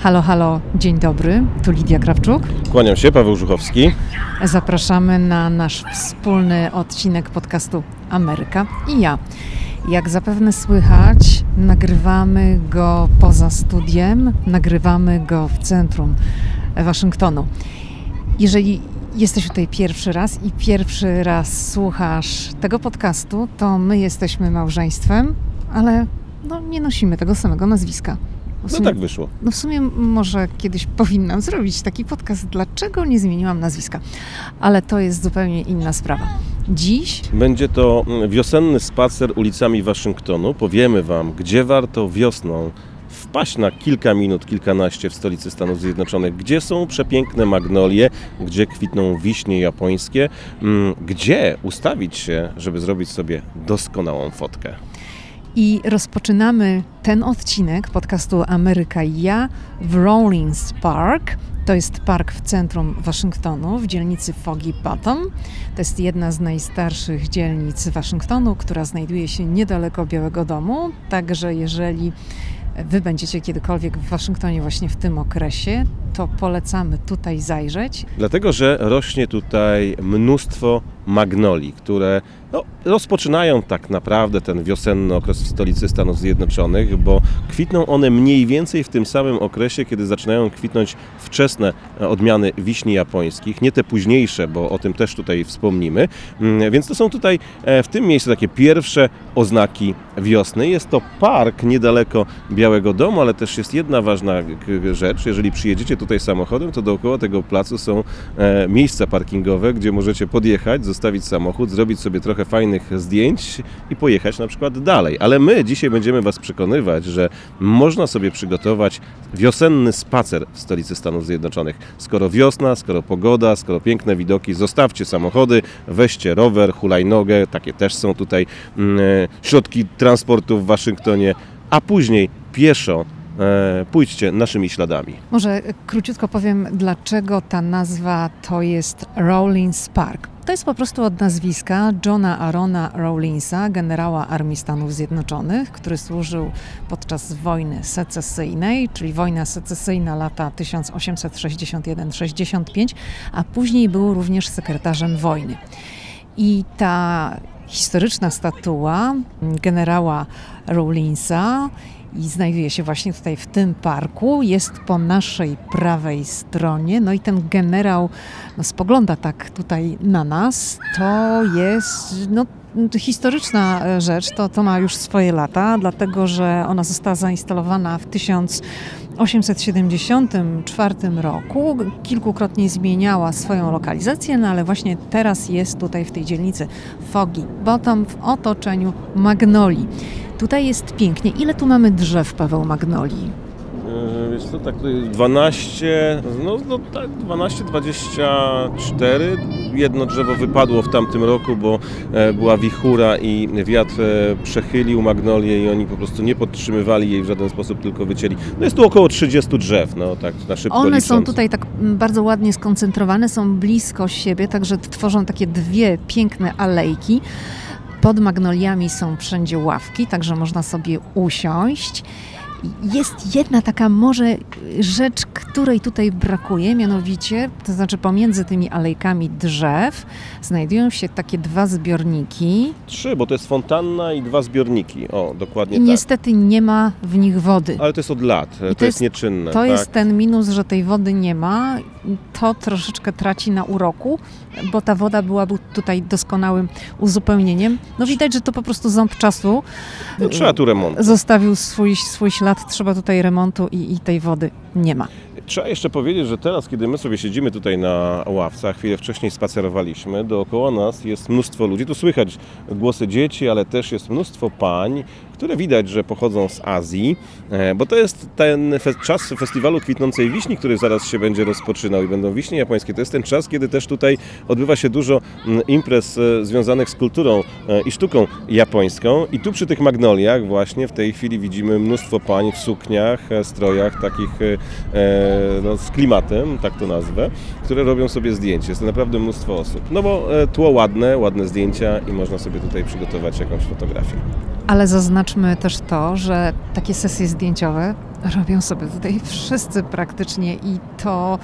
Halo, halo, dzień dobry. Tu Lidia Krawczuk. Kłaniam się, Paweł Żuchowski. Zapraszamy na nasz wspólny odcinek podcastu Ameryka i ja. Jak zapewne słychać, nagrywamy go poza studiem, nagrywamy go w centrum Waszyngtonu. Jeżeli jesteś tutaj pierwszy raz i pierwszy raz słuchasz tego podcastu, to my jesteśmy małżeństwem, ale no, nie nosimy tego samego nazwiska. W sumie, no tak wyszło. No w sumie może kiedyś powinnam zrobić taki podcast, dlaczego nie zmieniłam nazwiska. Ale to jest zupełnie inna sprawa. Dziś będzie to mm, wiosenny spacer ulicami Waszyngtonu. Powiemy Wam, gdzie warto wiosną wpaść na kilka minut, kilkanaście w stolicy Stanów Zjednoczonych, gdzie są przepiękne magnolie, gdzie kwitną wiśnie japońskie, mm, gdzie ustawić się, żeby zrobić sobie doskonałą fotkę. I rozpoczynamy ten odcinek podcastu Ameryka i ja w Rawlins Park. To jest park w centrum Waszyngtonu, w dzielnicy Foggy Bottom. To jest jedna z najstarszych dzielnic Waszyngtonu, która znajduje się niedaleko Białego Domu. Także jeżeli Wy będziecie kiedykolwiek w Waszyngtonie właśnie w tym okresie, to polecamy tutaj zajrzeć. Dlatego, że rośnie tutaj mnóstwo magnolii, które no, rozpoczynają tak naprawdę ten wiosenny okres w stolicy Stanów Zjednoczonych, bo kwitną one mniej więcej w tym samym okresie, kiedy zaczynają kwitnąć wczesne odmiany wiśni japońskich, nie te późniejsze, bo o tym też tutaj wspomnimy. Mm, więc to są tutaj e, w tym miejscu takie pierwsze oznaki wiosny. Jest to park niedaleko Białego Domu, ale też jest jedna ważna rzecz. Jeżeli przyjedziecie tutaj samochodem, to dookoła tego placu są e, miejsca parkingowe, gdzie możecie podjechać, zostawić samochód, zrobić sobie trochę fajnych zdjęć i pojechać na przykład dalej. Ale my dzisiaj będziemy Was przekonywać, że można sobie przygotować wiosenny spacer w stolicy Stanów Zjednoczonych. Skoro wiosna, skoro pogoda, skoro piękne widoki, zostawcie samochody, weźcie rower, hulajnogę, takie też są tutaj mm, e, środki transportu w Waszyngtonie, a później pieszo E, pójdźcie naszymi śladami. Może króciutko powiem, dlaczego ta nazwa to jest Rawlins Park. To jest po prostu od nazwiska Johna Arona Rawlinsa, generała Armii Stanów Zjednoczonych, który służył podczas wojny secesyjnej, czyli wojna secesyjna lata 1861-65, a później był również sekretarzem wojny. I ta historyczna statua generała Rawlinsa i znajduje się właśnie tutaj w tym parku. Jest po naszej prawej stronie. No i ten generał no, spogląda tak tutaj na nas. To jest no, historyczna e, rzecz, to, to ma już swoje lata, dlatego że ona została zainstalowana w 1874 roku. Kilkukrotnie zmieniała swoją lokalizację, no ale właśnie teraz jest tutaj w tej dzielnicy Foggy Bottom w otoczeniu magnolii. Tutaj jest pięknie. Ile tu mamy drzew, Paweł Magnolii? Wiesz co, tak 12, no, no tak 12, 24. Jedno drzewo wypadło w tamtym roku, bo e, była wichura i wiatr e, przechylił magnolię i oni po prostu nie podtrzymywali jej w żaden sposób, tylko wycięli. No jest tu około 30 drzew, no tak na szybko One licząc. są tutaj tak bardzo ładnie skoncentrowane, są blisko siebie, także tworzą takie dwie piękne alejki. Pod magnoliami są wszędzie ławki, także można sobie usiąść. Jest jedna taka może rzecz, której tutaj brakuje, mianowicie, to znaczy pomiędzy tymi alejkami drzew znajdują się takie dwa zbiorniki. Trzy, bo to jest fontanna i dwa zbiorniki. O, dokładnie I tak. niestety nie ma w nich wody. Ale to jest od lat, to, to, jest, nieczynne. To tak? jest ten minus, że tej wody nie ma. To troszeczkę traci na uroku, bo ta woda byłaby tutaj doskonałym uzupełnieniem. No widać, że to po prostu ząb czasu. No, trzeba tu remontu. Zostawił swój, swój ślad lat trzeba tutaj remontu i, i tej wody nie ma. Trzeba jeszcze powiedzieć, że teraz, kiedy my sobie siedzimy tutaj na ławce, a chwilę wcześniej spacerowaliśmy, dookoła nas jest mnóstwo ludzi. Tu słychać głosy dzieci, ale też jest mnóstwo pań, które widać, że pochodzą z Azji, e, bo to jest ten czas festiwalu kwitnącej wiśni, który zaraz się będzie rozpoczynał i będą wiśnie japońskie. To jest ten czas, kiedy też tutaj odbywa się dużo imprez e, związanych z kulturą e, i sztuką japońską. I tu przy tych magnoliach właśnie w tej chwili widzimy mnóstwo pań w sukniach, strojach takich no, z klimatem, tak to nazwę, które robią sobie zdjęcie. Jest to naprawdę mnóstwo osób. No bo tło ładne, ładne zdjęcia i można sobie tutaj przygotować jakąś fotografię. Ale zaznaczmy też to, że takie sesje zdjęciowe robią sobie tutaj wszyscy praktycznie i to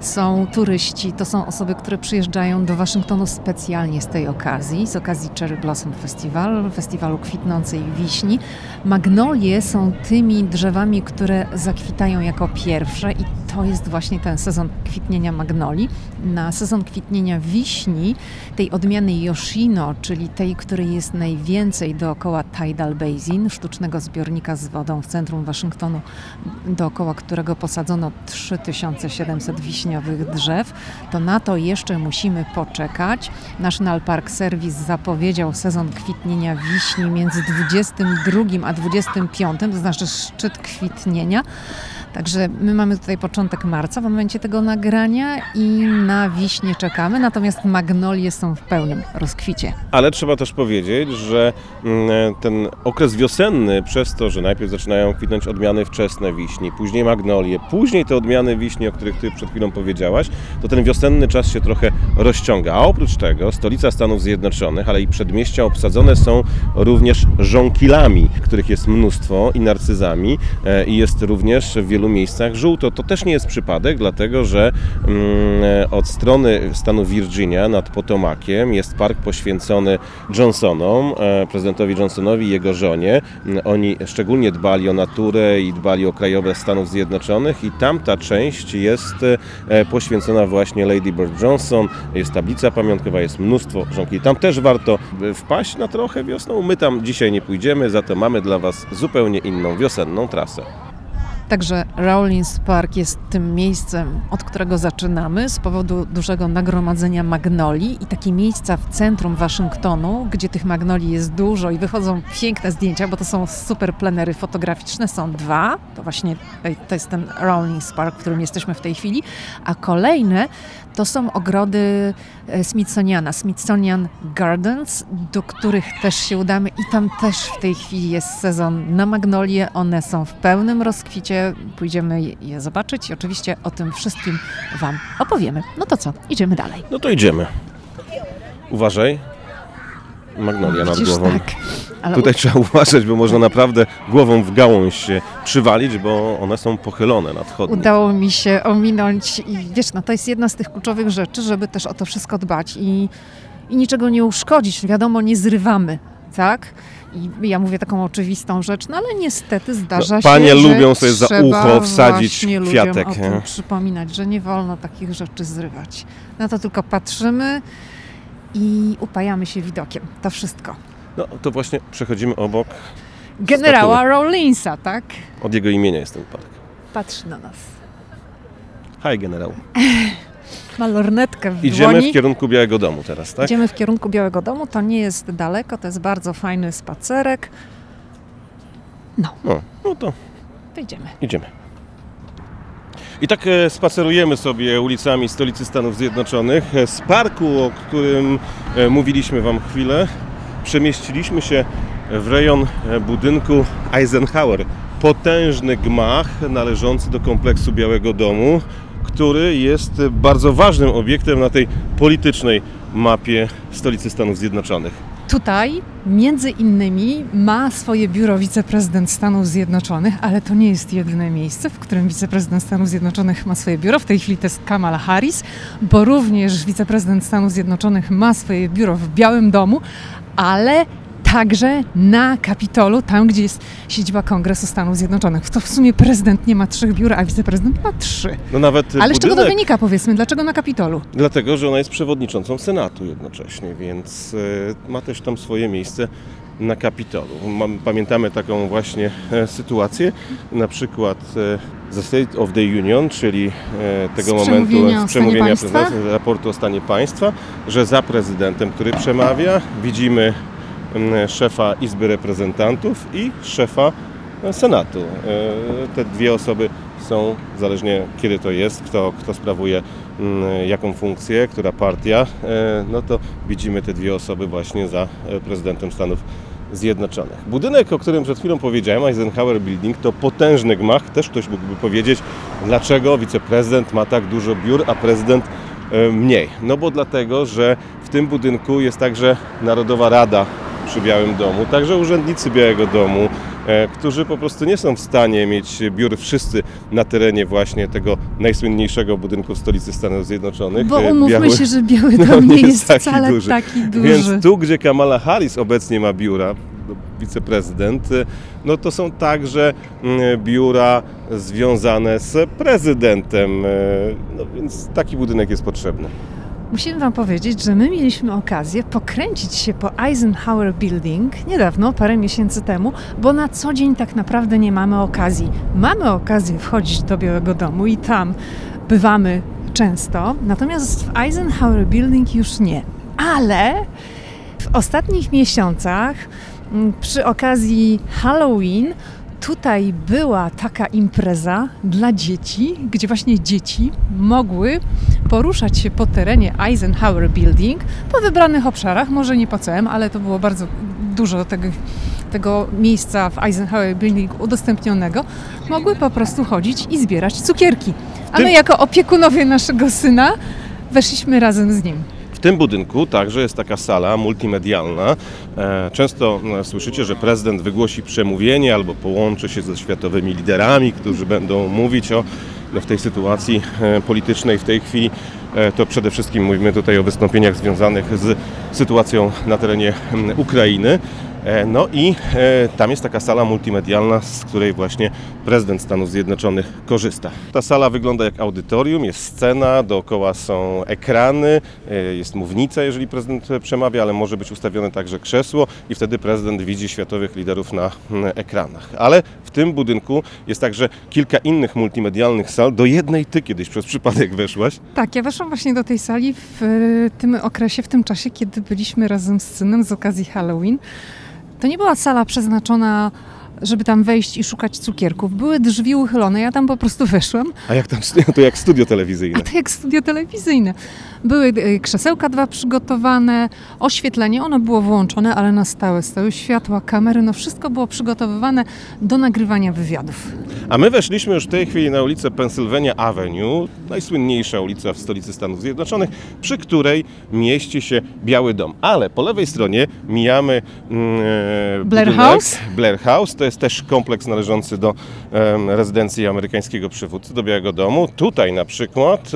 są turyści, to są osoby, które przyjeżdżają do Waszyngtonu specjalnie z tej okazji, z okazji Cherry Blossom Festival, festiwalu kwitnącej wiśni. Magnolie są tymi drzewami, które zakwitają jako pierwsze i to jest właśnie ten sezon kwitnienia magnolii. Na sezon kwitnienia wiśni, tej odmiany Yoshino, czyli tej, której jest najwięcej dookoła Tidal Basin, sztucznego zbiornika z wodą w centrum Waszyngtonu, dookoła którego posadzono 3700 wiśniowych drzew, to na to jeszcze musimy poczekać. National Park Service zapowiedział sezon kwitnienia wiśni między 22 a 25, to znaczy szczyt kwitnienia. Także my mamy tutaj początek marca w momencie tego nagrania i na wiśnie czekamy, natomiast magnolie są w pełnym rozkwicie. Ale trzeba też powiedzieć, że mm, ten okres wiosenny, przez to, że najpierw zaczynają kwitnąć odmiany wczesne wiśni, później magnolie, później te odmiany wiśni, o których Ty przed chwilą powiedziałaś, to ten wiosenny czas się trochę rozciąga. A oprócz tego stolica Stanów Zjednoczonych, ale i przedmieścia obsadzone są również żonkilami, których jest mnóstwo i narcyzami e, i jest również w wielu miejscach żółto. To też nie jest przypadek, dlatego że mm, od strony stanu Virginia nad Potomakiem jest park poświęcony Johnsonom, e, prezydentowi Johnsonowi i jego żonie. Mm, Oni szczególnie dbali o naturę i dbali o krajobraz Stanów Zjednoczonych i tamta część jest e, poświęcona właśnie Lady Bird Johnson. Jest tablica pamiątkowa, jest mnóstwo żonkili. Tam też warto e, wpaść na trochę wiosną. My tam dzisiaj nie pójdziemy, za to mamy dla Was zupełnie inną wiosenną trasę. Także Rawlins Park jest tym miejscem, od którego zaczynamy z powodu dużego nagromadzenia magnolii i takie miejsca w centrum Waszyngtonu, gdzie tych magnolii jest dużo i wychodzą piękne zdjęcia, bo to są super plenery fotograficzne, są dwa, to właśnie to jest ten Rawlins Park, w którym jesteśmy w tej chwili, a kolejne to są ogrody e, Smithsoniana, Smithsonian Gardens, do których też się udamy i tam też w tej chwili jest sezon na magnolie, one są w pełnym rozkwicie, pójdziemy je zobaczyć i oczywiście o tym wszystkim Wam opowiemy. No to co, idziemy dalej. No to idziemy. Uważaj. Magnolia nad Widzisz, głową. tak. Ale Tutaj trzeba uważać, bo można naprawdę głową w gałąź się przywalić, bo one są pochylone nad chodnik. udało mi się ominąć i wiesz, no to jest jedna z tych kluczowych rzeczy, żeby też o to wszystko dbać i, i niczego nie uszkodzić. Wiadomo, nie zrywamy, tak? I ja mówię taką oczywistą rzecz, no ale niestety zdarza No, się, panie lubią sobie za ucho wsadzić kwiatek, nie? o tym przypominać, że nie wolno takich rzeczy zrywać. Na to tylko patrzymy i upajamy się widokiem. To wszystko. No to właśnie przechodzimy obok. Generała Statuły. Rawlinsa, tak? Od jego imienia jest ten park. Patrzy na nas. Hi generał. Ma lornetkę w Idziemy dłoni. w kierunku Białego Domu teraz, tak? Idziemy w kierunku Białego Domu, to nie jest daleko, to jest bardzo fajny spacerek. No, No, no to to idziemy. idziemy. I tak e, spacerujemy sobie ulicami stolicy Stanów Zjednoczonych. E, Z parku, o którym e, mówiliśmy Wam chwilę, przemieściliśmy się w rejon budynku Eisenhower. Potężny gmach należący do kompleksu Białego Domu, który jest bardzo ważnym obiektem na tej politycznej mapie stolicy Stanów Zjednoczonych. Tutaj między innymi ma swoje biuro wiceprezydent Stanów Zjednoczonych, ale to nie jest jedyne miejsce, w którym wiceprezydent Stanów Zjednoczonych ma swoje biuro. W tej chwili to jest Kamala Harris, bo również wiceprezydent Stanów Zjednoczonych ma swoje biuro w Białym Domu, ale także na Kapitolu, tam gdzie jest siedziba Kongresu Stanów Zjednoczonych. To w sumie prezydent nie ma trzech biur, a wiceprezydent ma trzy. No nawet Ale z czego to budynek wynika, powiedzmy? Dlaczego na Kapitolu? Dlatego, że ona jest przewodniczącą Senatu jednocześnie, więc e, ma też tam swoje miejsce na Kapitolu. Pamiętamy taką właśnie e, sytuację, na przykład e, The State of the Union, czyli e, tego Z momentu przemówienia przemówienia prezydenta, raportu o stanie państwa, że za prezydentem, który przemawia, widzimy szefa Izby Reprezentantów i szefa e, Senatu. E, Te dwie osoby są, zależnie kiedy to jest, kto, kto sprawuje jaką funkcję, która partia, e, no to widzimy te dwie osoby właśnie za prezydentem Stanów Zjednoczonych. Budynek, o którym przed chwilą powiedziałem, Eisenhower Building, to potężny gmach. Też ktoś mógłby powiedzieć, dlaczego wiceprezydent ma tak dużo biur, a prezydent mniej. No bo dlatego, że w tym budynku jest także Narodowa Rada przy Białym Domu, także urzędnicy Białego Domu, e, którzy po prostu nie są w stanie mieć biur wszyscy na terenie właśnie tego najsłynniejszego budynku w stolicy Stanów Zjednoczonych. Bo E, umówmy Biały- się, że Biały No, Dom nie nie jest taki wcale duży. taki duży. Więc tu, gdzie Kamala Harris obecnie ma biura, no, wiceprezydent, y, no to są także mm, biura związane z prezydentem. No więc taki budynek jest potrzebny. Musimy Wam powiedzieć, że my mieliśmy okazję pokręcić się po Eisenhower Building niedawno, parę miesięcy temu, bo na co dzień tak naprawdę nie mamy okazji. Mamy okazję wchodzić do Białego Domu i tam bywamy często, natomiast w Eisenhower Building już nie. Ale w ostatnich miesiącach mm, przy okazji Halloween tutaj była taka impreza dla dzieci, gdzie właśnie dzieci mogły poruszać się po terenie Eisenhower Building po wybranych obszarach, może nie po całym, ale to było bardzo dużo tego, tego miejsca w Eisenhower Building udostępnionego, mogły po prostu chodzić i zbierać cukierki. A my jako opiekunowie naszego syna weszliśmy razem z nim. W tym budynku także jest taka sala multimedialna. E, Często e, słyszycie, że prezydent wygłosi przemówienie albo połączy się ze światowymi liderami, którzy będą mówić o no, w tej sytuacji e, politycznej w tej chwili. To przede wszystkim mówimy tutaj o wystąpieniach związanych z sytuacją na terenie Ukrainy. E, No i e, tam jest taka sala multimedialna, z której właśnie prezydent Stanów Zjednoczonych korzysta. Ta sala wygląda jak audytorium, jest scena, dookoła są ekrany, e, jest mównica, jeżeli prezydent przemawia, ale może być ustawione także krzesło i wtedy prezydent widzi światowych liderów na ekranach. Ale w tym budynku jest także kilka innych multimedialnych sal. Do jednej ty kiedyś przez przypadek weszłaś. Tak, ja weszłam właśnie do tej sali w tym okresie, w tym czasie, kiedy byliśmy razem z synem z okazji Halloween. To nie była sala przeznaczona, żeby tam wejść i szukać cukierków. Były drzwi uchylone, ja tam po prostu weszłam, A jak tam, to jak studio telewizyjne. a to jak studio telewizyjne. Były e, krzesełka dwa przygotowane, oświetlenie, ono było włączone, ale na stałe, stały światła, kamery, no wszystko było przygotowywane do nagrywania wywiadów. A my weszliśmy już w tej chwili na ulicę Pennsylvania Avenue, najsłynniejsza ulica w stolicy Stanów Zjednoczonych, przy której mieści się Biały Dom. Ale po lewej stronie mijamy mm, e, Blair budynek House? Blair House. To jest też kompleks należący do rezydencji amerykańskiego przywódcy, do Białego Domu. Tutaj na przykład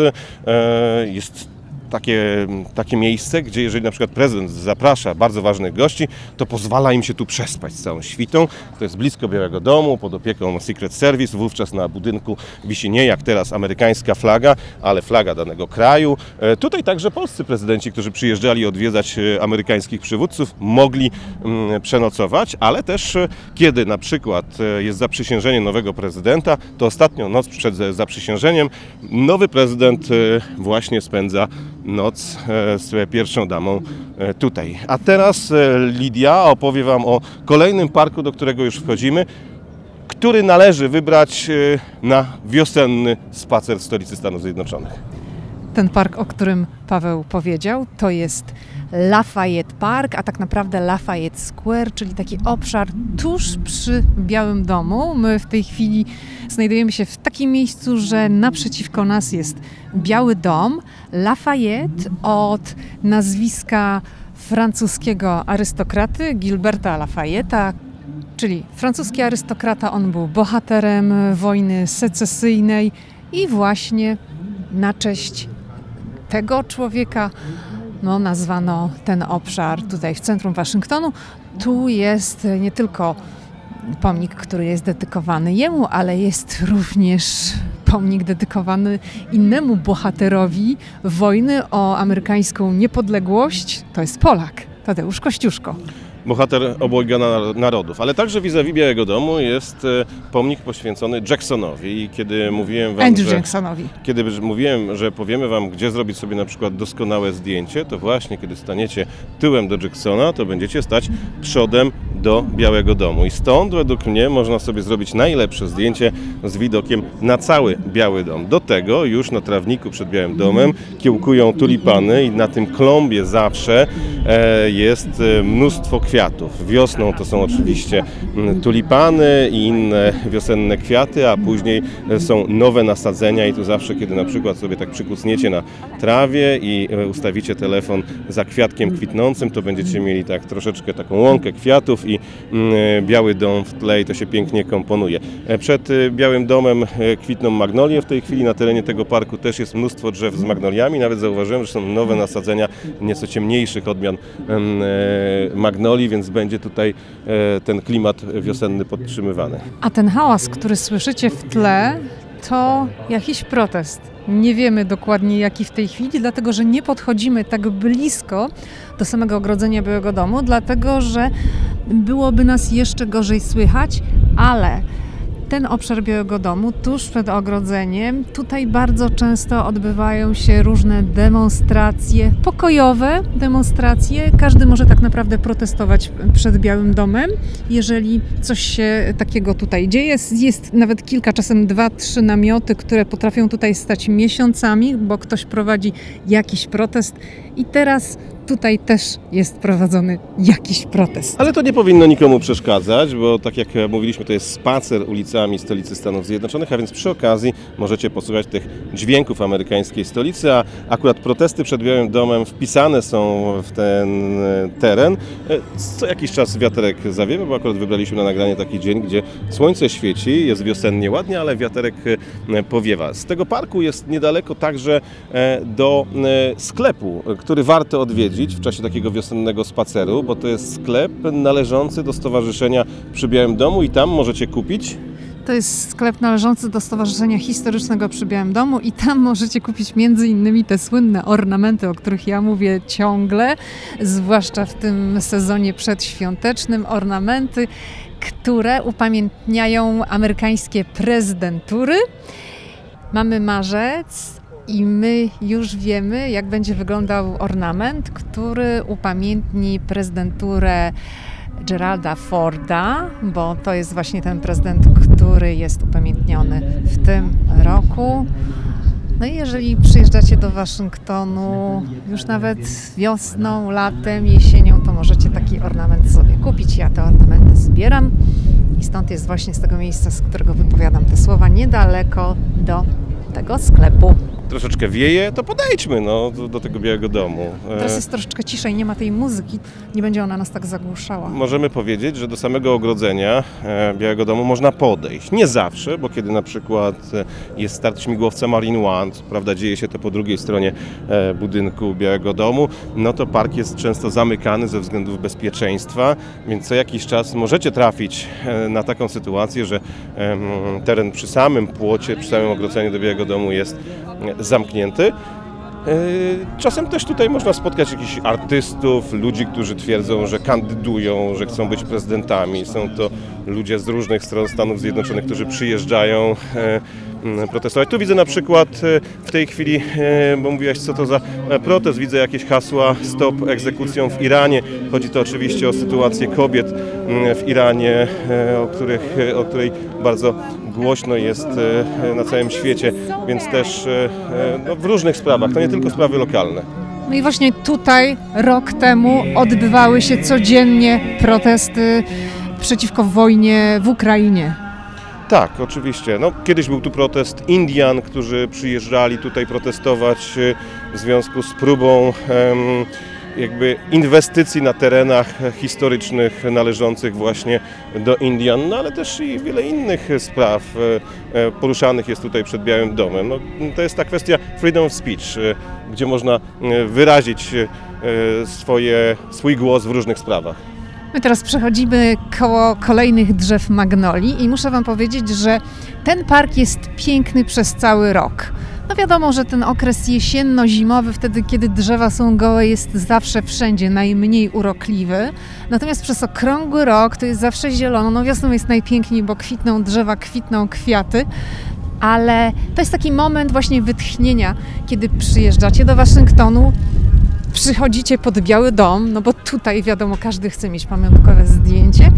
e, jest takie, takie miejsce, gdzie jeżeli na przykład prezydent zaprasza bardzo ważnych gości, to pozwala im się tu przespać z całą świtą. To jest blisko Białego Domu, pod opieką Secret Service. Wówczas na budynku wisi nie jak teraz amerykańska flaga, ale flaga danego kraju. E, Tutaj także polscy prezydenci, którzy przyjeżdżali odwiedzać e, amerykańskich przywódców, mogli mm, przenocować, ale też e, kiedy na przykład jest zaprzysiężenie nowego prezydenta, to ostatnią noc przed zaprzysiężeniem nowy prezydent właśnie spędza noc e, z pierwszą damą e, tutaj. A teraz e, Lidia opowie Wam o kolejnym parku, do którego już wchodzimy, który należy wybrać e, na wiosenny spacer w stolicy Stanów Zjednoczonych. Ten park, o którym Paweł powiedział, to jest Lafayette Park, a tak naprawdę Lafayette Square, czyli taki obszar tuż przy Białym Domu. My w tej chwili znajdujemy się w takim miejscu, że naprzeciwko nas jest Biały Dom. Lafayette od nazwiska francuskiego arystokraty Gilberta Lafayette'a, czyli francuski arystokrata. On był bohaterem wojny secesyjnej i właśnie na cześć tego człowieka no, nazwano ten obszar tutaj w centrum Waszyngtonu. Tu jest nie tylko pomnik, który jest dedykowany jemu, ale jest również pomnik dedykowany innemu bohaterowi wojny o amerykańską niepodległość. To jest Polak, Tadeusz Kościuszko. Bohater obojga na- narodów. Ale także vis-a-vis Białego Domu jest e, pomnik poświęcony Jacksonowi. I kiedy mówiłem Wam, Andrew że, Jacksonowi. kiedy mówiłem, że powiemy Wam, gdzie zrobić sobie na przykład doskonałe zdjęcie, to właśnie kiedy staniecie tyłem do Jacksona, to będziecie stać przodem do Białego Domu. I stąd według mnie można sobie zrobić najlepsze zdjęcie z widokiem na cały Biały Dom. Do tego już na trawniku przed Białym Domem kiełkują tulipany i na tym klombie zawsze e, jest e, mnóstwo kwiatów kwiatów. Wiosną to są oczywiście mm, tulipany i inne wiosenne kwiaty, a później są nowe nasadzenia i tu zawsze, kiedy na przykład sobie tak przykucniecie na trawie i e, ustawicie telefon za kwiatkiem kwitnącym, to będziecie mieli tak troszeczkę taką łąkę kwiatów i mm, e, biały dom w tle i to się pięknie komponuje. E, przed Białym Domem kwitną magnolie. W tej chwili na terenie tego parku też jest mnóstwo drzew z magnoliami. Nawet zauważyłem, że są nowe nasadzenia nieco ciemniejszych odmian magnolii, więc będzie tutaj ten klimat wiosenny podtrzymywany. A ten hałas, który słyszycie w tle, to jakiś protest. Nie wiemy dokładnie jaki w tej chwili, dlatego że nie podchodzimy tak blisko do samego ogrodzenia Białego Domu, dlatego że byłoby nas jeszcze gorzej słychać, ale ten obszar Białego Domu, tuż przed ogrodzeniem, tutaj bardzo często odbywają się różne demonstracje, pokojowe demonstracje. Każdy może tak naprawdę protestować przed Białym Domem, jeżeli coś się takiego tutaj dzieje. Jest, jest nawet kilka, czasem dwa, trzy namioty, które potrafią tutaj stać miesiącami, bo ktoś prowadzi jakiś protest. I teraz tutaj też jest prowadzony jakiś protest. Ale to nie powinno nikomu przeszkadzać, bo tak jak mówiliśmy, to jest spacer ulicami stolicy Stanów Zjednoczonych, a więc przy okazji możecie posłuchać tych dźwięków amerykańskiej stolicy, a akurat protesty przed Białym Domem wpisane są w ten e, teren. E, co jakiś czas wiaterek zawiewa, bo akurat wybraliśmy na nagranie taki dzień, gdzie słońce świeci, jest wiosennie ładnie, ale wiaterek e, powiewa. Z tego parku jest niedaleko także do sklepu, który warto odwiedzić odwiedzić w czasie takiego wiosennego spaceru, bo to jest sklep należący do Stowarzyszenia Przy Białym Domu i tam możecie kupić to jest sklep należący do Stowarzyszenia Historycznego przy Białym Domu i tam możecie kupić między innymi te słynne ornamenty, o których ja mówię ciągle, zwłaszcza w tym sezonie przedświątecznym. Ornamenty, które upamiętniają amerykańskie prezydentury. Mamy marzec, i my już wiemy, jak będzie wyglądał ornament, który upamiętni prezydenturę Geralda Forda, bo to jest właśnie ten prezydent, który jest upamiętniony w tym roku. No i jeżeli przyjeżdżacie do Waszyngtonu już nawet wiosną, latem, jesienią, to możecie taki ornament sobie kupić. Ja te ornamenty zbieram i stąd jest właśnie z tego miejsca, z którego wypowiadam te słowa, niedaleko do tego sklepu troszeczkę wieje, to podejdźmy no, do, do, tego Białego Domu. Teraz e, jest troszeczkę ciszej, nie ma tej muzyki, nie będzie ona nas tak zagłuszała. Możemy powiedzieć, że do samego ogrodzenia e, Białego Domu można podejść. Nie zawsze, bo kiedy na przykład e, jest start śmigłowca Marine One, prawda dzieje się to po drugiej stronie budynku Białego Domu, no to park jest często zamykany ze względów bezpieczeństwa, więc co jakiś czas możecie trafić na taką sytuację, że teren przy samym płocie, przy samym ogrodzeniu do Białego Domu jest zamknięty. E, czasem też tutaj można spotkać jakichś artystów, ludzi, którzy twierdzą, że kandydują, że chcą być prezydentami. Są to ludzie z różnych stron Stanów Zjednoczonych, którzy przyjeżdżają e, protestować. Tu widzę na przykład e, w tej chwili, bo mówiłaś co to za protest, widzę jakieś hasła stop egzekucjom w Iranie. Chodzi to oczywiście o sytuację kobiet w Iranie, o, których, o której bardzo głośno jest e, na całym świecie, więc też e, e, no, w różnych sprawach, to nie tylko sprawy lokalne. No i właśnie tutaj rok temu odbywały się codziennie protesty przeciwko wojnie w Ukrainie. Tak, oczywiście. No, kiedyś był tu protest Indian, którzy przyjeżdżali tutaj protestować w związku z próbą jakby inwestycji na terenach historycznych należących właśnie do Indian, no ale też i wiele innych spraw e, e, poruszanych jest tutaj przed Białym Domem. No, to jest ta kwestia freedom of speech, gdzie można wyrazić swoje, swój głos w różnych sprawach. My teraz przechodzimy koło kolejnych drzew magnolii i muszę Wam powiedzieć, że ten park jest piękny przez cały rok. No wiadomo, że ten okres jesienno-zimowy, wtedy kiedy drzewa są gołe, jest zawsze wszędzie najmniej urokliwy. Natomiast przez okrągły rok to jest zawsze zielono. No wiosną jest najpiękniej, bo kwitną drzewa, kwitną kwiaty. Ale to jest taki moment właśnie wytchnienia, kiedy przyjeżdżacie do Waszyngtonu, przychodzicie pod Biały Dom, no bo tutaj wiadomo, każdy chce mieć pamiątkowe zdjęcie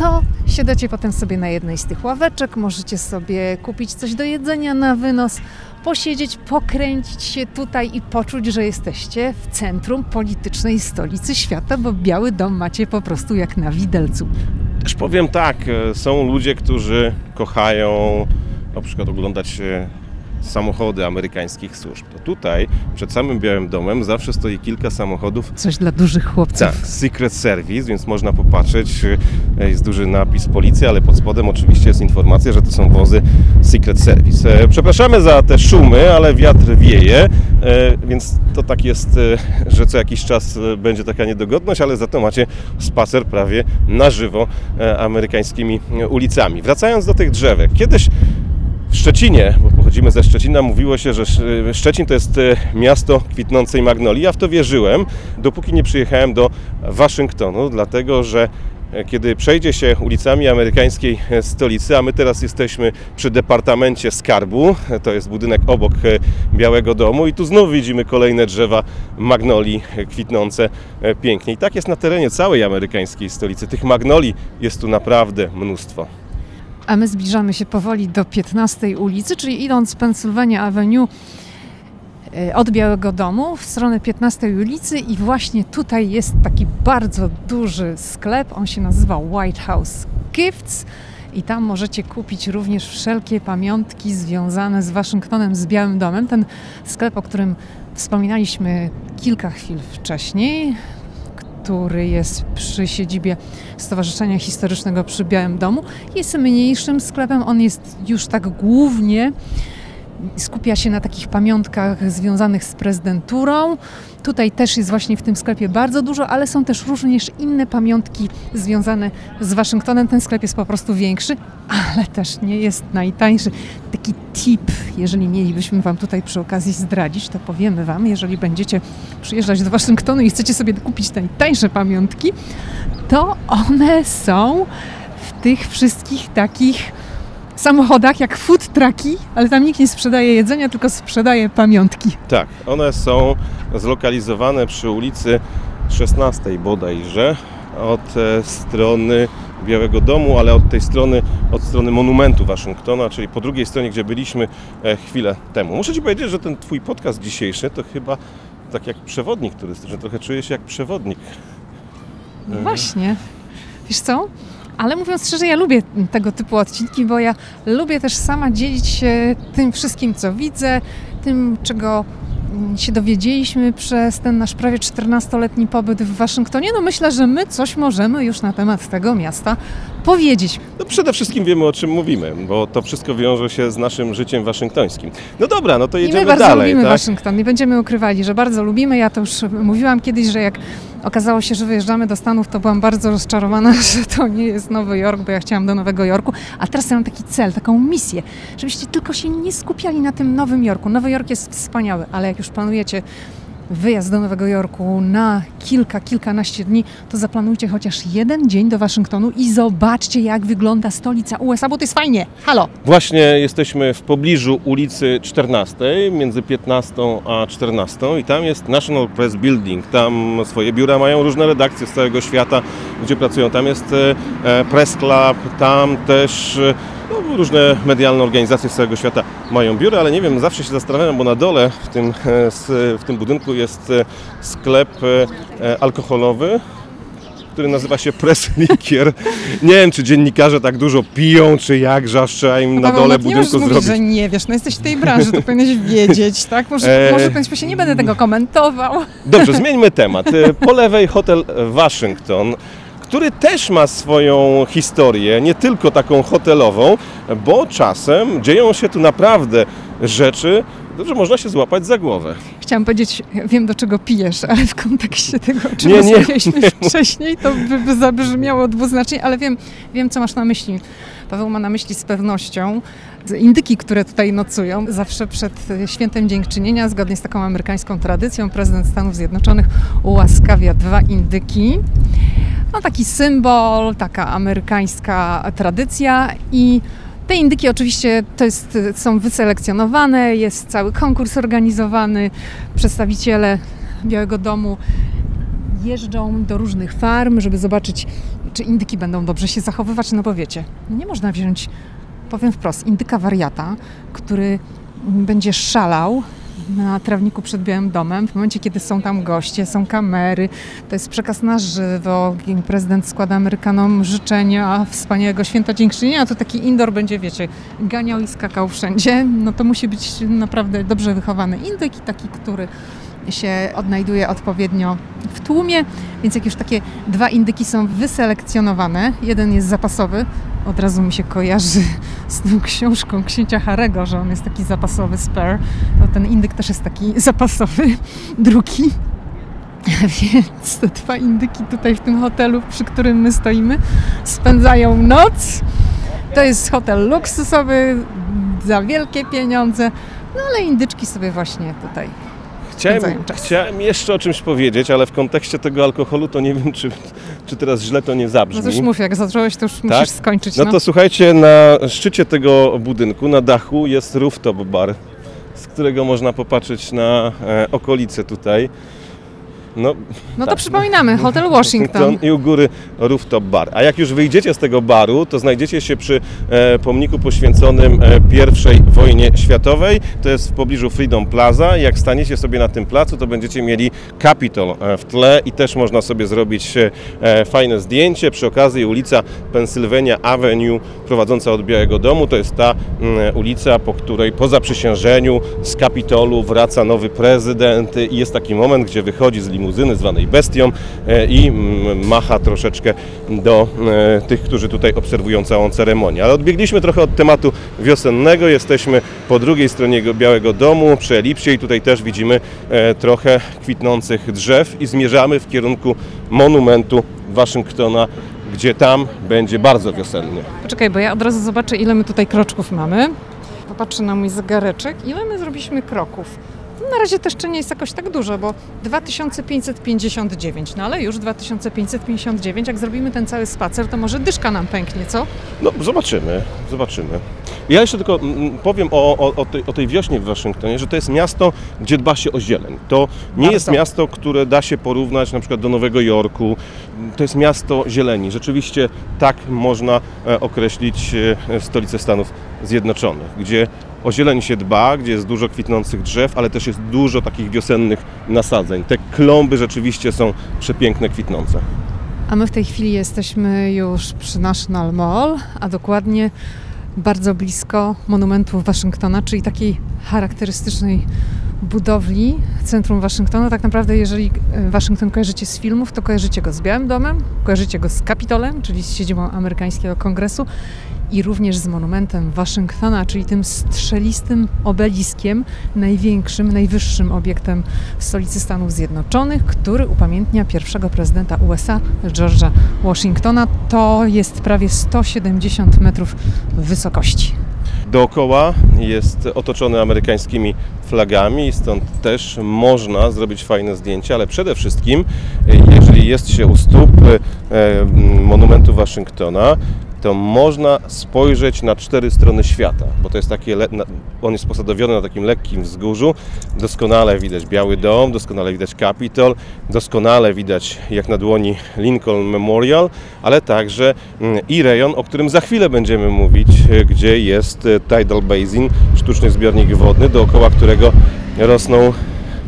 to siadacie potem sobie na jednej z tych ławeczek, możecie sobie kupić coś do jedzenia na wynos, posiedzieć, pokręcić się tutaj i poczuć, że jesteście w centrum politycznej stolicy świata, bo Biały Dom macie po prostu jak na widelcu. Też powiem tak, e, są ludzie, którzy kochają na przykład oglądać e, samochody amerykańskich służb. To tutaj, przed samym Białym Domem, zawsze stoi kilka samochodów. Coś dla dużych chłopców. Tak, Secret Service, więc można popatrzeć. e, Jest duży napis policja, ale pod spodem oczywiście jest informacja, że to są wozy Secret Service. E, Przepraszamy za te szumy, ale wiatr wieje, e, więc to tak jest, że co jakiś czas będzie taka niedogodność, ale za to macie spacer prawie na żywo amerykańskimi ulicami. Wracając do tych drzewek. Kiedyś w Szczecinie, bo pochodzimy ze Szczecina, mówiło się, że Sz- Szczecin to jest e, miasto kwitnącej magnolii. Ja w to wierzyłem, dopóki nie przyjechałem do Waszyngtonu, dlatego że e, kiedy przejdzie się ulicami amerykańskiej e, stolicy, a my teraz jesteśmy przy Departamencie Skarbu, e, to jest budynek obok Białego Domu i tu znów widzimy kolejne drzewa magnolii kwitnące pięknie. I tak jest na terenie całej amerykańskiej stolicy. Tych magnolii jest tu naprawdę mnóstwo. A my zbliżamy się powoli do 15 ulicy, czyli idąc Pennsylvania Avenue e, od Białego Domu w stronę 15 ulicy i właśnie tutaj jest taki bardzo duży sklep, on się nazywa White House Gifts i tam możecie kupić również wszelkie pamiątki związane z Waszyngtonem, z Białym Domem. Ten sklep, o którym wspominaliśmy kilka chwil wcześniej, który jest przy siedzibie Stowarzyszenia Historycznego przy Białym Domu. Jest mniejszym sklepem, on jest już tak głównie skupia się na takich pamiątkach związanych z prezydenturą. Tutaj też jest właśnie w tym sklepie bardzo dużo, ale są też również inne pamiątki związane z Waszyngtonem. Ten sklep jest po prostu większy, ale też nie jest najtańszy. Taki tip, jeżeli mielibyśmy Wam tutaj przy okazji zdradzić, to powiemy Wam, jeżeli będziecie przyjeżdżać do Waszyngtonu i chcecie sobie kupić najtańsze pamiątki, to one są w tych wszystkich takich samochodach jak food trucki, ale tam nikt nie sprzedaje jedzenia, tylko sprzedaje pamiątki. Tak, one są zlokalizowane przy ulicy 16 bodajże, od e, strony Białego Domu, ale od tej strony, od strony monumentu Waszyngtona, czyli po drugiej stronie, gdzie byliśmy e, chwilę temu. Muszę Ci powiedzieć, że ten Twój podcast dzisiejszy to chyba tak jak przewodnik turystyczny, trochę czuję się jak przewodnik. No właśnie. Wiesz co? Ale mówiąc szczerze, ja lubię tego typu odcinki, bo ja lubię też sama dzielić się tym wszystkim, co widzę, tym, czego mm, się dowiedzieliśmy przez ten nasz prawie 14-letni pobyt w Waszyngtonie. No myślę, że my coś możemy już na temat tego miasta powiedzieć. No przede wszystkim wiemy o czym mówimy, bo to wszystko wiąże się z naszym życiem waszyngtońskim. No dobra, no to I jedziemy my bardzo dalej. lubimy tak? Waszyngton. Nie będziemy ukrywali, że bardzo lubimy. Ja to już mówiłam kiedyś, że jak okazało się, że wyjeżdżamy do Stanów, to byłam bardzo rozczarowana, że to nie jest Nowy Jork, bo ja chciałam do Nowego Jorku. A teraz mam taki cel, taką misję, żebyście tylko się nie skupiali na tym Nowym Jorku. Nowy Jork jest wspaniały, ale jak już planujecie wyjazd do Nowego Jorku na kilka, kilkanaście dni, to zaplanujcie chociaż jeden dzień do Waszyngtonu i zobaczcie, jak wygląda stolica USA, bo to jest fajnie. Halo! Właśnie jesteśmy w pobliżu ulicy 14, między 15 a 14 i tam jest National Press Building. Tam swoje biura mają różne redakcje z całego świata, gdzie pracują. Tam jest e, Press Club, tam też e, no, różne medialne organizacje z całego świata mają biura, ale nie wiem, zawsze się zastanawiam, bo na dole w tym, e, w tym budynku jest e, sklep e, alkoholowy, który nazywa się Press Likier. Nie wiem, czy dziennikarze tak dużo piją, czy jak, że aż trzeba im na dole budynku mówić, zrobić. że nie wiesz, no jesteś w tej branży, to powinieneś wiedzieć, tak? Może, E, może powinieneś się nie będę tego komentował. Dobrze, zmieńmy temat. Po lewej hotel Waszyngton, który też ma swoją historię, nie tylko taką hotelową, bo czasem dzieją się tu naprawdę rzeczy, że można się złapać za głowę. Chciałam powiedzieć, wiem do czego pijesz, ale w kontekście tego, o czym rozmawialiśmy wcześniej, to by, by zabrzmiało dwuznacznie, ale wiem, wiem, co masz na myśli. Paweł ma na myśli z pewnością indyki, które tutaj nocują. Zawsze przed świętem dziękczynienia, zgodnie z taką amerykańską tradycją, prezydent Stanów Zjednoczonych ułaskawia dwa indyki. No taki symbol, taka amerykańska tradycja i te indyki oczywiście to jest, są wyselekcjonowane, jest cały konkurs organizowany, przedstawiciele Białego Domu jeżdżą do różnych farm, żeby zobaczyć czy indyki będą dobrze się zachowywać, no bo wiecie, nie można wziąć, powiem wprost, indyka wariata, który będzie szalał na trawniku przed Białym Domem. W momencie, kiedy są tam goście, są kamery, to jest przekaz na żywo. Prezydent składa Amerykanom życzenia wspaniałego święta dziękczynienia, to taki indoor będzie, wiecie, ganiał i skakał wszędzie. No to musi być naprawdę dobrze wychowany indyk i taki, który się odnajduje odpowiednio w tłumie, więc jak już takie dwa indyki są wyselekcjonowane, jeden jest zapasowy, od razu mi się kojarzy z tą książką księcia Harego, że on jest taki zapasowy spare, to ten indyk też jest taki zapasowy, drugi. Więc te dwa indyki tutaj w tym hotelu, przy którym my stoimy, spędzają noc. To jest hotel luksusowy, za wielkie pieniądze, no ale indyczki sobie właśnie tutaj Chciałem, chciałem jeszcze o czymś powiedzieć, ale w kontekście tego alkoholu to nie wiem, czy, czy teraz źle to nie zabrzmi. No już mów, jak zacząłeś, to już tak? musisz skończyć. No. no to słuchajcie, na szczycie tego budynku, na dachu jest rooftop bar, z którego można popatrzeć na e, okolice tutaj. No, no to tak. przypominamy, Hotel Washington. I u góry rooftop bar. A jak już wyjdziecie z tego baru, to znajdziecie się przy e, pomniku poświęconym e, I wojnie światowej. To jest w pobliżu Freedom Plaza. Jak staniecie sobie na tym placu, to będziecie mieli Capitol e, w tle i też można sobie zrobić e, fajne zdjęcie. Przy okazji ulica Pennsylvania Avenue prowadząca od Białego Domu to jest ta mm, ulica, po której po zaprzysiężeniu z Kapitolu wraca nowy prezydent i jest taki moment, gdzie wychodzi z limuzyny limuzyny zwanej Bestią e, i mm, macha troszeczkę do e, tych, którzy tutaj obserwują całą ceremonię. Ale odbiegliśmy trochę od tematu wiosennego, jesteśmy po drugiej stronie Białego Domu, przy Elipsie i tutaj też widzimy e, trochę kwitnących drzew i zmierzamy w kierunku monumentu Waszyngtona gdzie tam będzie bardzo wiosennie. Poczekaj, bo ja od razu zobaczę, ile my tutaj kroczków mamy. Popatrzę na mój zegareczek. Ile my zrobiliśmy kroków? Na razie też jeszcze nie jest jakoś tak dużo, bo 2559, no ale już 2559, jak zrobimy ten cały spacer, to może dyszka nam pęknie, co? No zobaczymy, zobaczymy. Ja jeszcze tylko mm, mm, powiem o, o, o, tej, o tej wiośnie w Waszyngtonie, że to jest miasto, gdzie dba się o zieleń. To nie Bardzo. jest miasto, które da się porównać na przykład do Nowego Jorku. To jest miasto zieleni. Rzeczywiście tak można e, określić e, stolicę Stanów Zjednoczonych, gdzie o zieleń się dba, gdzie jest dużo kwitnących drzew, ale też jest dużo takich wiosennych nasadzeń. Te klomby rzeczywiście są przepiękne, kwitnące. A my w tej chwili jesteśmy już przy National Mall, a dokładnie bardzo blisko monumentu Waszyngtona, czyli takiej charakterystycznej budowli centrum Waszyngtonu. Tak naprawdę, jeżeli e, Waszyngton kojarzycie z filmów, to kojarzycie go z Białym Domem, kojarzycie go z Kapitolem, czyli z siedzibą amerykańskiego kongresu i również z monumentem Waszyngtona, czyli tym strzelistym obeliskiem, największym, najwyższym obiektem w stolicy Stanów Zjednoczonych, który upamiętnia pierwszego prezydenta USA, George'a Washingtona. To jest prawie 170 metrów wysokości. Dookoła jest otoczony amerykańskimi flagami, stąd też można zrobić fajne zdjęcia, ale przede wszystkim, jeżeli jest się u stóp e, monumentu Waszyngtona, to można spojrzeć na cztery strony świata, bo to jest takie, on jest posadowiony na takim lekkim wzgórzu. Doskonale widać Biały Dom, doskonale widać Capitol, doskonale widać jak na dłoni Lincoln Memorial, ale także mm, i rejon, o którym za chwilę będziemy mówić, gdzie jest e, Tidal Basin, sztuczny zbiornik wodny, dookoła którego rosną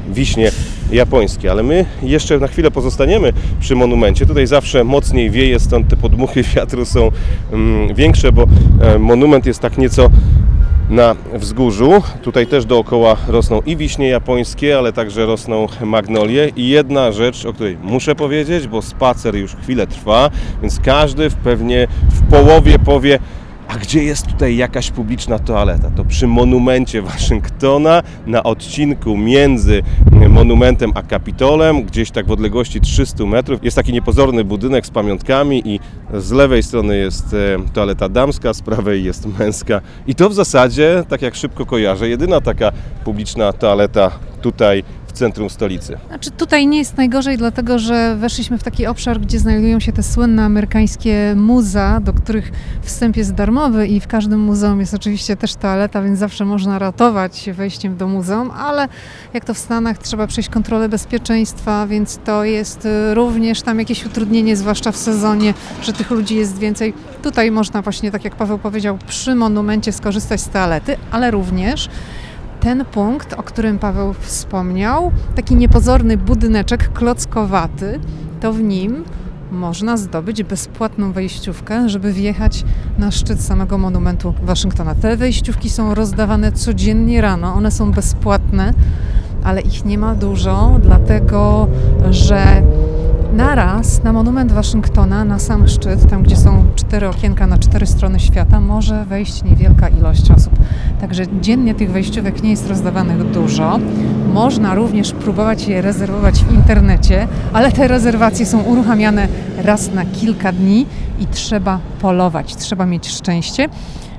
wiśnie japońskie. Ale my jeszcze na chwilę pozostaniemy przy monumencie. Tutaj zawsze mocniej wieje, stąd te podmuchy wiatru są mm, większe, bo e, monument jest tak nieco na wzgórzu. Tutaj też dookoła rosną i wiśnie japońskie, ale także rosną magnolie. I jedna rzecz, o której muszę powiedzieć, bo spacer już chwilę trwa, więc każdy pewnie w połowie powie, a gdzie jest tutaj jakaś publiczna toaleta? To przy monumencie Waszyngtona na odcinku między monumentem a Kapitolem, gdzieś tak w odległości 300 metrów, jest taki niepozorny budynek z pamiątkami i z lewej strony jest e, toaleta damska, z prawej jest męska. I to w zasadzie, tak jak szybko kojarzę, jedyna taka publiczna toaleta tutaj centrum stolicy. Znaczy tutaj nie jest najgorzej, dlatego że weszliśmy w taki obszar, gdzie znajdują się te słynne amerykańskie muza, do których wstęp jest darmowy i w każdym muzeum jest oczywiście też toaleta, więc zawsze można ratować wejściem do muzeum, ale jak to w Stanach trzeba przejść kontrolę bezpieczeństwa, więc to jest y, również tam jakieś utrudnienie, zwłaszcza w sezonie, że tych ludzi jest więcej. Tutaj można właśnie, tak jak Paweł powiedział, przy monumencie skorzystać z toalety, ale również ten punkt, o którym Paweł wspomniał, taki niepozorny budyneczek klockowaty, to w nim można zdobyć bezpłatną wejściówkę, żeby wjechać na szczyt samego monumentu Waszyngtona. Te wejściówki są rozdawane codziennie rano, one są bezpłatne, ale ich nie ma dużo, dlatego że naraz na monument Waszyngtona, na sam szczyt, tam gdzie są cztery okienka na cztery strony świata, może wejść niewielka ilość osób. Także dziennie tych wejściówek nie jest rozdawanych dużo. Można również próbować je rezerwować w internecie, ale te rezerwacje są uruchamiane raz na kilka dni i trzeba polować, trzeba mieć szczęście.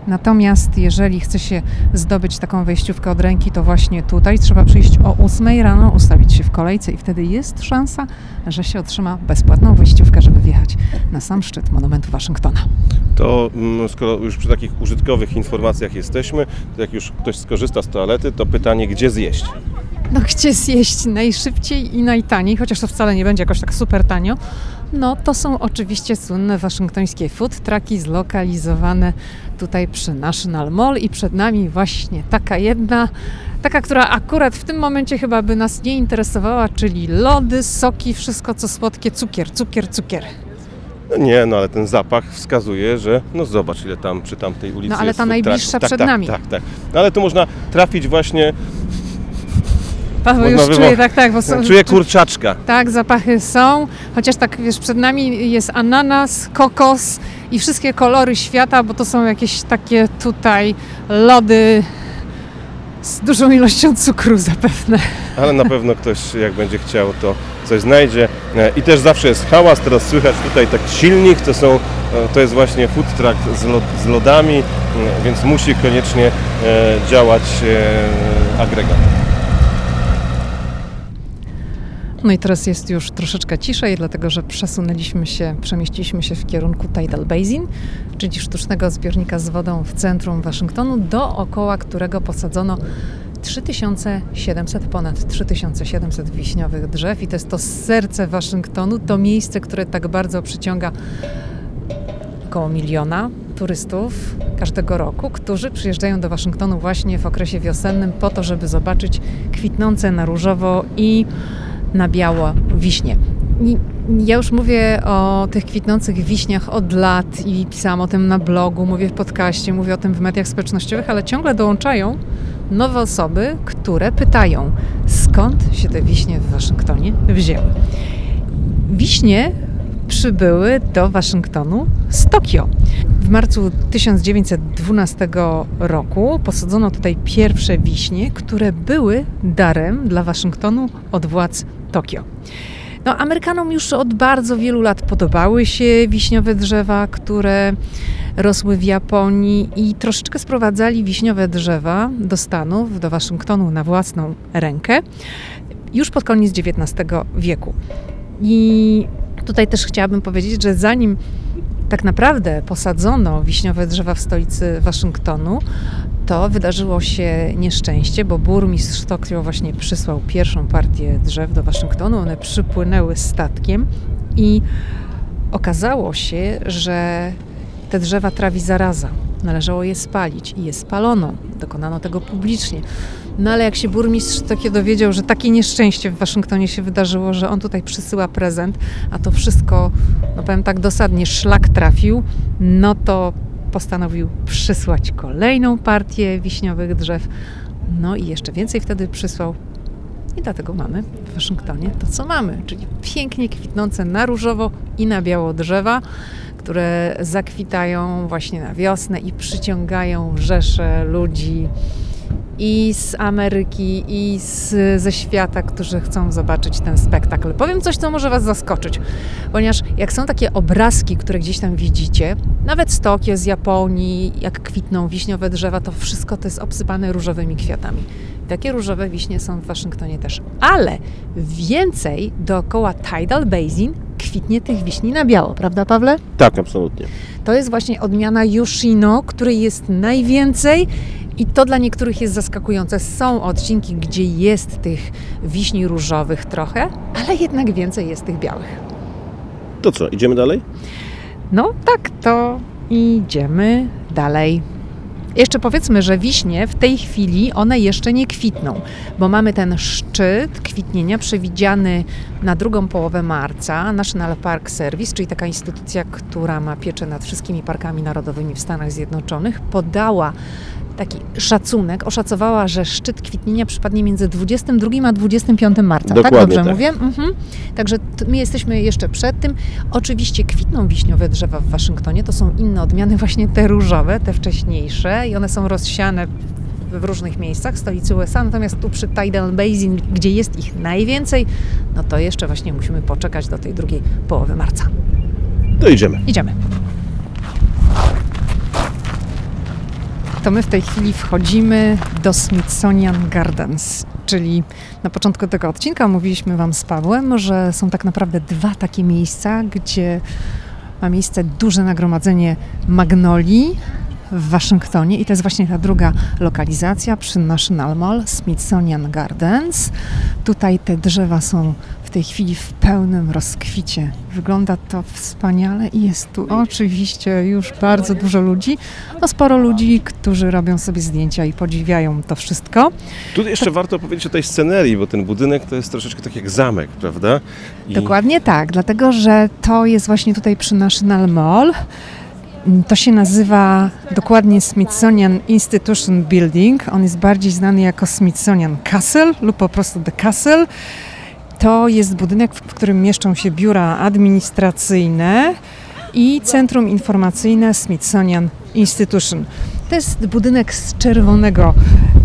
Natomiast jeżeli chce się zdobyć taką wejściówkę od ręki, to właśnie tutaj trzeba przyjść o 8 rano, ustawić się w kolejce i wtedy jest szansa, że się otrzyma bezpłatną wejściówkę, żeby wjechać na sam szczyt monumentu Waszyngtona. To mm, skoro już przy takich użytkowych informacjach jesteśmy, to jak już ktoś skorzysta z toalety, to pytanie, gdzie zjeść? No gdzie zjeść najszybciej i najtaniej, chociaż to wcale nie będzie jakoś tak super tanio, no to są oczywiście słynne waszyngtońskie food trucki zlokalizowane tutaj przy National Mall i przed nami właśnie taka jedna, taka, która akurat w tym momencie chyba by nas nie interesowała, czyli lody, soki, wszystko co słodkie, cukier, cukier, cukier. No nie, no ale ten zapach wskazuje, że no zobacz ile tam przy tamtej ulicy No ale ta najbliższa trucków. przed tak, nami. Tak, tak, tak. No ale tu można trafić właśnie, Paweł już wywo- czuje, tak, tak, bo są, czuję kurczaczka. Tak, zapachy są, chociaż tak wiesz, przed nami jest ananas, kokos i wszystkie kolory świata, bo to są jakieś takie tutaj lody z dużą ilością cukru zapewne. ale na pewno ktoś jak będzie chciał to coś znajdzie E, i też zawsze jest hałas, teraz słychać tutaj taki silnik, to są, e, to jest właśnie food truck z, z lodami, e, więc musi koniecznie działać agregat. No i teraz jest już troszeczkę ciszej, dlatego że przesunęliśmy się, przemieściliśmy się w kierunku Tidal Basin, czyli sztucznego zbiornika z wodą w centrum Waszyngtonu, dookoła którego posadzono 3700, ponad 3700 wiśniowych drzew. I to jest to serce Waszyngtonu, to miejsce, które tak bardzo przyciąga około miliona turystów każdego roku, którzy przyjeżdżają do Waszyngtonu właśnie w okresie wiosennym po to, żeby zobaczyć kwitnące na różowo i na biało wiśnie. Ja już mówię o tych kwitnących wiśniach od lat i pisałam o tym na blogu, mówię w podcaście, mówię o tym w mediach społecznościowych, ale ciągle dołączają nowe osoby, które pytają, skąd się te wiśnie w Waszyngtonie wzięły. Wiśnie przybyły do Waszyngtonu z Tokio. W marcu 1912 roku posadzono tutaj pierwsze wiśnie, które były darem dla Waszyngtonu od władz Tokio. No, Amerykanom już od bardzo wielu lat podobały się wiśniowe drzewa, które rosły w Japonii i troszeczkę sprowadzali wiśniowe drzewa do Stanów, do Waszyngtonu na własną rękę już pod koniec XIX wieku. I tutaj też chciałabym powiedzieć, że zanim tak naprawdę posadzono wiśniowe drzewa w stolicy Waszyngtonu, to wydarzyło się nieszczęście, bo burmistrz Tokio właśnie przysłał pierwszą partię drzew do Waszyngtonu. One przypłynęły statkiem i okazało się, że te drzewa trawi zaraza. Należało je spalić i je spalono. Dokonano tego publicznie. No ale jak się burmistrz takie dowiedział, że takie nieszczęście w Waszyngtonie się wydarzyło, że on tutaj przysyła prezent, a to wszystko, no powiem tak dosadnie, szlak trafił, no to postanowił przysłać kolejną partię wiśniowych drzew. No i jeszcze więcej wtedy przysłał. I dlatego mamy w Waszyngtonie to, co mamy, czyli pięknie kwitnące na różowo i na biało drzewa, które zakwitają właśnie na wiosnę i przyciągają rzesze ludzi i z Ameryki, i z, ze świata, którzy chcą zobaczyć ten spektakl. Powiem coś, co może Was zaskoczyć, ponieważ jak są takie obrazki, które gdzieś tam widzicie, nawet z Tokio, z Japonii, jak kwitną wiśniowe drzewa, to wszystko to jest obsypane różowymi kwiatami. Takie różowe wiśnie są w Waszyngtonie też. Ale więcej dookoła Tidal Basin kwitnie tych wiśni na biało, prawda Pawle? Tak, absolutnie. To jest właśnie odmiana Yoshino, której jest najwięcej i to dla niektórych jest zaskakujące. Są odcinki, gdzie jest tych wiśni różowych trochę, ale jednak więcej jest tych białych. To co, idziemy dalej? No tak, to idziemy dalej. Jeszcze powiedzmy, że wiśnie w tej chwili one jeszcze nie kwitną, bo mamy ten szczyt kwitnienia przewidziany na drugą połowę marca. National Park Service, czyli taka instytucja, która ma pieczę nad wszystkimi parkami narodowymi w Stanach Zjednoczonych, podała taki szacunek, oszacowała, że szczyt kwitnienia przypadnie między 22 a 25 marca. Dokładnie tak dobrze tak. mówię? Mhm. Także my jesteśmy jeszcze przed tym. Oczywiście kwitną wiśniowe drzewa w Waszyngtonie. To są inne odmiany, właśnie te różowe, te wcześniejsze i one są rozsiane w różnych miejscach stolicy USA, natomiast tu przy Tidal Basin, gdzie jest ich najwięcej, no to jeszcze właśnie musimy poczekać do tej drugiej połowy marca. To idziemy. Idziemy. To my w tej chwili wchodzimy do Smithsonian Gardens, czyli na początku tego odcinka mówiliśmy Wam z Pawłem, że są tak naprawdę dwa takie miejsca, gdzie ma miejsce duże nagromadzenie magnolii w Waszyngtonie i to jest właśnie ta druga lokalizacja przy National Mall Smithsonian Gardens. Tutaj te drzewa są w tej chwili w pełnym rozkwicie. Wygląda to wspaniale i jest tu oczywiście już bardzo dużo ludzi. No sporo ludzi, którzy robią sobie zdjęcia i podziwiają to wszystko. Tu jeszcze warto powiedzieć o tej scenerii, bo ten budynek to jest troszeczkę tak jak zamek, prawda? I Dokładnie tak, dlatego że to jest właśnie tutaj przy National Mall. To się nazywa dokładnie Smithsonian Institution Building. On jest bardziej znany jako Smithsonian Castle lub po prostu The Castle. To jest budynek, w którym mieszczą się biura administracyjne i Centrum Informacyjne Smithsonian Institution. To jest budynek z czerwonego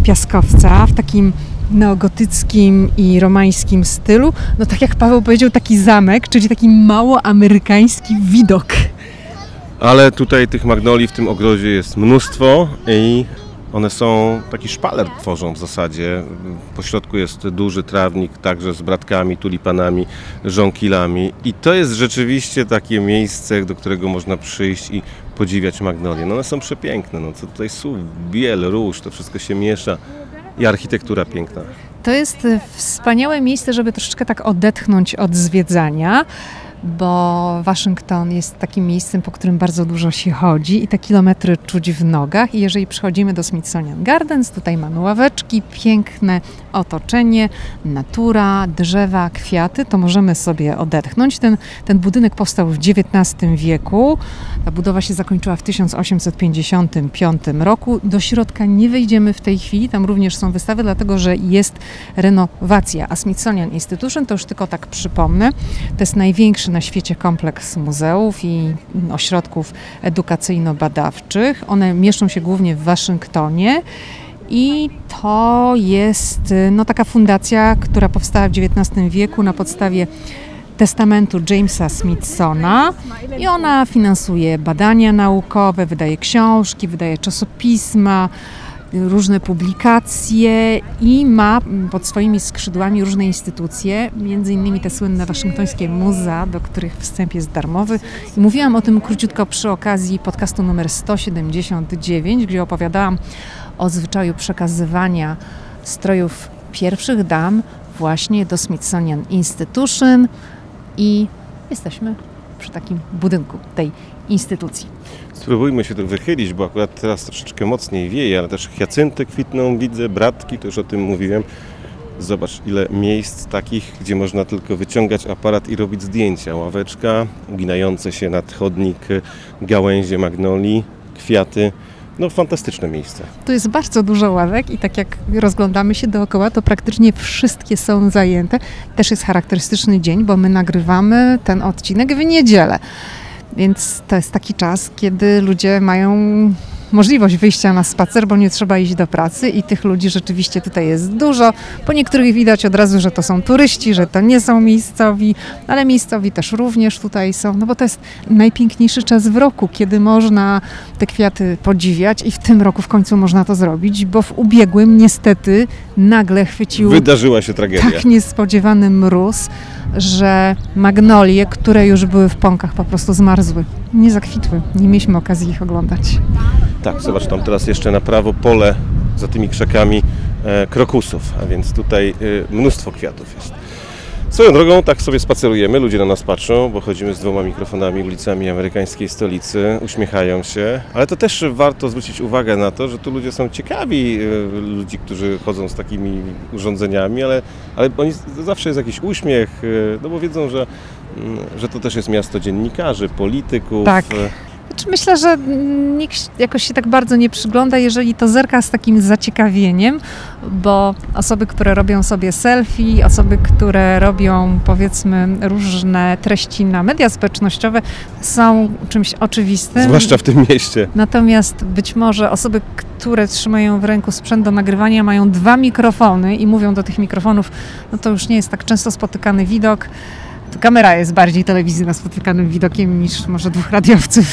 piaskowca w takim neogotyckim i romańskim stylu. No tak jak Paweł powiedział, taki zamek, czyli taki mało amerykański widok. Ale tutaj tych magnolii w tym ogrodzie jest mnóstwo i one są, taki szpaler tworzą w zasadzie. Po środku jest duży trawnik, także z bratkami, tulipanami, żonkilami. I to jest rzeczywiście takie miejsce, do którego można przyjść i podziwiać magnolie. No one są przepiękne, no co tutaj słów, biel, róż, to wszystko się miesza. I architektura piękna. To jest e, wspaniałe miejsce, żeby troszeczkę tak odetchnąć od zwiedzania, bo Waszyngton jest takim miejscem, po którym bardzo dużo się chodzi i te kilometry czuć w nogach. I jeżeli przychodzimy do Smithsonian Gardens, tutaj mamy ławeczki, piękne otoczenie, natura, drzewa, kwiaty, to możemy sobie odetchnąć. Ten, ten budynek powstał w XIX wieku. Ta budowa się zakończyła w 1855 roku. Do środka nie wejdziemy w tej chwili, tam również są wystawy, dlatego że jest renowacja. A Smithsonian Institution, to już tylko tak przypomnę, to jest największy na świecie kompleks muzeów i ośrodków edukacyjno-badawczych. One mieszczą się głównie w Waszyngtonie. I to jest no, taka fundacja, która powstała w XIX wieku na podstawie testamentu Jamesa Smithsona i ona finansuje badania naukowe, wydaje książki, wydaje czasopisma, różne publikacje i ma pod swoimi skrzydłami różne instytucje, między innymi te słynne waszyngtońskie muzea, do których wstęp jest darmowy. I mówiłam o tym króciutko przy okazji podcastu numer 179, gdzie opowiadałam o zwyczaju przekazywania strojów pierwszych dam właśnie do Smithsonian Institution i jesteśmy przy takim budynku tej instytucji. Spróbujmy się tu wychylić, bo akurat teraz troszeczkę mocniej wieje, ale też hiacynty kwitną, widzę, bratki, to już o tym mówiłem. Zobacz, ile miejsc takich, gdzie można tylko wyciągać aparat i robić zdjęcia. Ławeczka, uginające się nad chodnik, gałęzie magnolii, kwiaty. No fantastyczne miejsce. Tu jest bardzo dużo ławek i tak jak rozglądamy się dookoła, to praktycznie wszystkie są zajęte. Też jest charakterystyczny dzień, bo my nagrywamy ten odcinek w niedzielę. Więc to jest taki czas, kiedy ludzie mają możliwość wyjścia na spacer, bo nie trzeba iść do pracy i tych ludzi rzeczywiście tutaj jest dużo. Po niektórych widać od razu, że to są turyści, że to nie są miejscowi, ale miejscowi też również tutaj są, no bo to jest najpiękniejszy czas w roku, kiedy można te kwiaty podziwiać i w tym roku w końcu można to zrobić, bo w ubiegłym niestety nagle chwycił Wydarzyła się tragedia. tak niespodziewany mróz, że magnolie, które już były w pąkach, po prostu zmarzły. Nie zakwitły. Nie mieliśmy okazji ich oglądać. Tak, zobacz tam teraz jeszcze na prawo pole za tymi krzakami e, krokusów, a więc tutaj e, mnóstwo kwiatów jest. Swoją drogą tak sobie spacerujemy, ludzie na nas patrzą, bo chodzimy z dwoma mikrofonami ulicami amerykańskiej stolicy, uśmiechają się, ale to też warto zwrócić uwagę na to, że tu ludzie są ciekawi, e, ludzi, którzy chodzą z takimi urządzeniami, ale, ale oni zawsze jest jakiś uśmiech, e, no bo wiedzą, że, mm, że to też jest miasto dziennikarzy, polityków. Tak. Znaczy myślę, że nikt jakoś się tak bardzo nie przygląda, jeżeli to zerka z takim zaciekawieniem, bo osoby, które robią sobie selfie, osoby, które robią powiedzmy różne treści na media społecznościowe są czymś oczywistym. Zwłaszcza w tym mieście. Natomiast być może osoby, które trzymają w ręku sprzęt do nagrywania, mają dwa mikrofony i mówią do tych mikrofonów, no to już nie jest tak często spotykany widok. To kamera jest bardziej telewizyjna spotykanym widokiem niż może dwóch radiowców.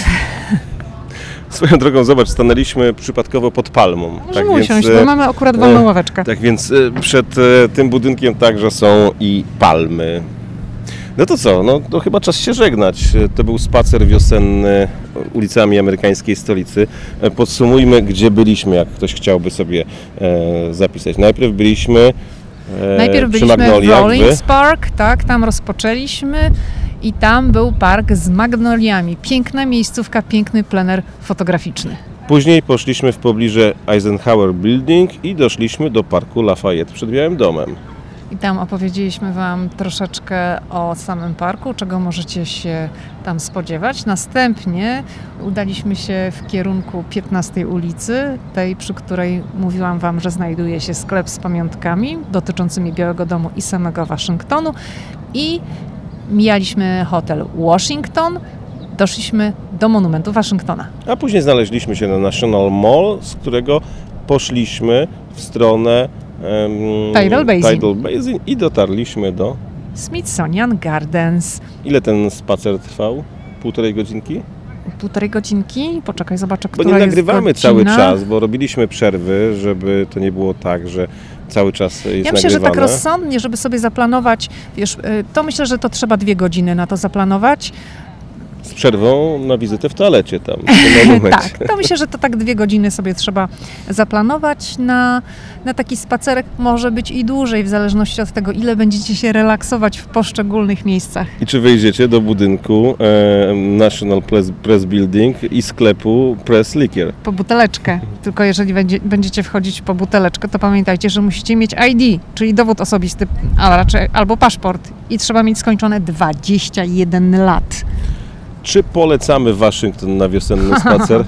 Swoją drogą, zobacz, stanęliśmy przypadkowo pod palmą. Możemy usiąść, e, bo mamy akurat wolną e, ławeczkę. Tak więc e, przed tym budynkiem także są i palmy. No to co, no to chyba czas się żegnać. To był spacer wiosenny ulicami amerykańskiej stolicy. Podsumujmy, gdzie byliśmy, jak ktoś chciałby sobie zapisać. Najpierw byliśmy Najpierw przy byliśmy w Rollins Park, tak, tam rozpoczęliśmy i tam był park z magnoliami. Piękna miejscówka, piękny plener fotograficzny. Później poszliśmy w pobliże Eisenhower Building i doszliśmy do parku Lafayette przed Białym Domem. I tam opowiedzieliśmy Wam troszeczkę o samym parku, czego możecie się tam spodziewać. Następnie udaliśmy się w kierunku 15 ulicy, tej, przy której mówiłam Wam, że znajduje się sklep z pamiątkami dotyczącymi Białego Domu i samego Waszyngtonu. I mijaliśmy hotel Washington, doszliśmy do monumentu Waszyngtona. A później znaleźliśmy się na National Mall, z którego poszliśmy w stronę Tidal Basin. Tidal Basin i dotarliśmy do... Smithsonian Gardens. Ile ten spacer trwał? Półtorej godzinki? Półtorej godzinki. Poczekaj, zobaczę, Bo która nie jest nagrywamy cały czas, bo robiliśmy przerwy, żeby to nie było tak, że cały czas jest Ja myślę, że nagrywane. tak rozsądnie, żeby sobie zaplanować, wiesz, y, to myślę, że to trzeba dwie godziny na to zaplanować. Z przerwą na wizytę w toalecie tam, w tak, to myślę, że to tak dwie godziny sobie trzeba zaplanować na, na taki spacerek. Może być i dłużej, w zależności od tego, ile będziecie się relaksować w poszczególnych miejscach. I czy wejdziecie do budynku e, National Press, Press Building i sklepu Press Liquor? Po buteleczkę. Tylko jeżeli będzie, będziecie wchodzić po buteleczkę, to pamiętajcie, że musicie mieć ID, czyli dowód osobisty, a raczej albo paszport. I trzeba mieć skończone 21 lat. Czy polecamy Waszyngton na wiosenny spacer?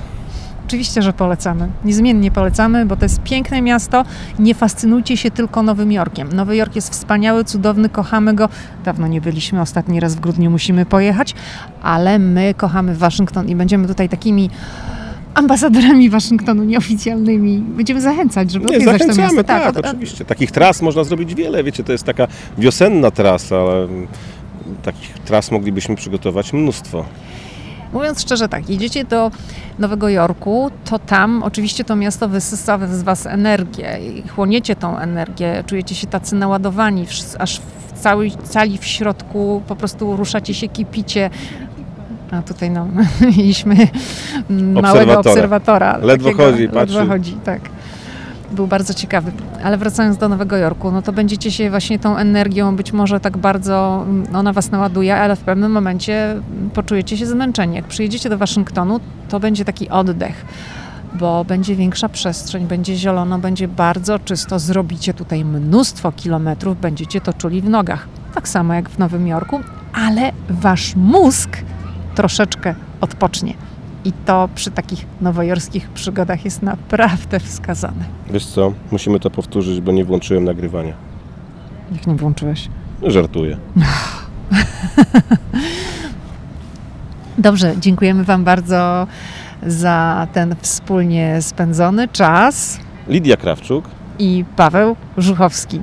Oczywiście, że polecamy. Niezmiennie polecamy, bo to jest piękne miasto. Nie fascynujcie się tylko Nowym Jorkiem. Nowy Jork jest wspaniały, cudowny, kochamy go. Dawno nie byliśmy, ostatni raz w grudniu musimy pojechać, ale my kochamy Waszyngton i będziemy tutaj takimi ambasadorami Waszyngtonu nieoficjalnymi. Będziemy zachęcać, żeby Nie, odwiedzać to zachęcamy, miasto. tak, od- oczywiście. Takich tras można zrobić wiele, wiecie, to jest taka wiosenna trasa, ale takich tras moglibyśmy przygotować mnóstwo. Mówiąc szczerze, tak, jedziecie do Nowego Jorku, to tam oczywiście to miasto wysysa z Was energię i chłoniecie tą energię, czujecie się tacy naładowani, aż w całej cali w środku po prostu ruszacie się, kipicie. A tutaj no, mieliśmy małego Obserwatora. Ledwo chodzi, patrzy. Ledwo chodzi, tak. Był bardzo ciekawy. Ale wracając do Nowego Jorku, no to będziecie się właśnie tą energią być może tak bardzo, mm, ona was naładuje, ale w pewnym momencie mm, poczujecie się zmęczeni. Jak przyjedziecie do Waszyngtonu, to będzie taki oddech, bo będzie większa przestrzeń, będzie zielono, będzie bardzo czysto. Zrobicie tutaj mnóstwo kilometrów, będziecie to czuli w nogach. Tak samo jak w Nowym Jorku, ale wasz mózg troszeczkę odpocznie i to przy takich nowojorskich przygodach jest naprawdę wskazane. Wiesz co, musimy to powtórzyć, bo nie włączyłem nagrywania. Jak nie włączyłeś? No, żartuję. Dobrze, dziękujemy Wam bardzo za ten wspólnie spędzony czas. Lidia Krawczuk i Paweł Żuchowski.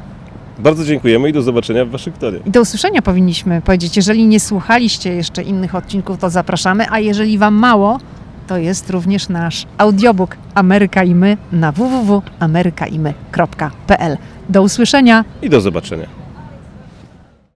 Bardzo dziękujemy i do zobaczenia w Waszyngtonie. I do usłyszenia powinniśmy powiedzieć. Jeżeli nie słuchaliście jeszcze innych odcinków, to zapraszamy, a jeżeli Wam mało, to jest również nasz audiobook Ameryka i my na www.amerykaimy.pl. Do usłyszenia i do zobaczenia.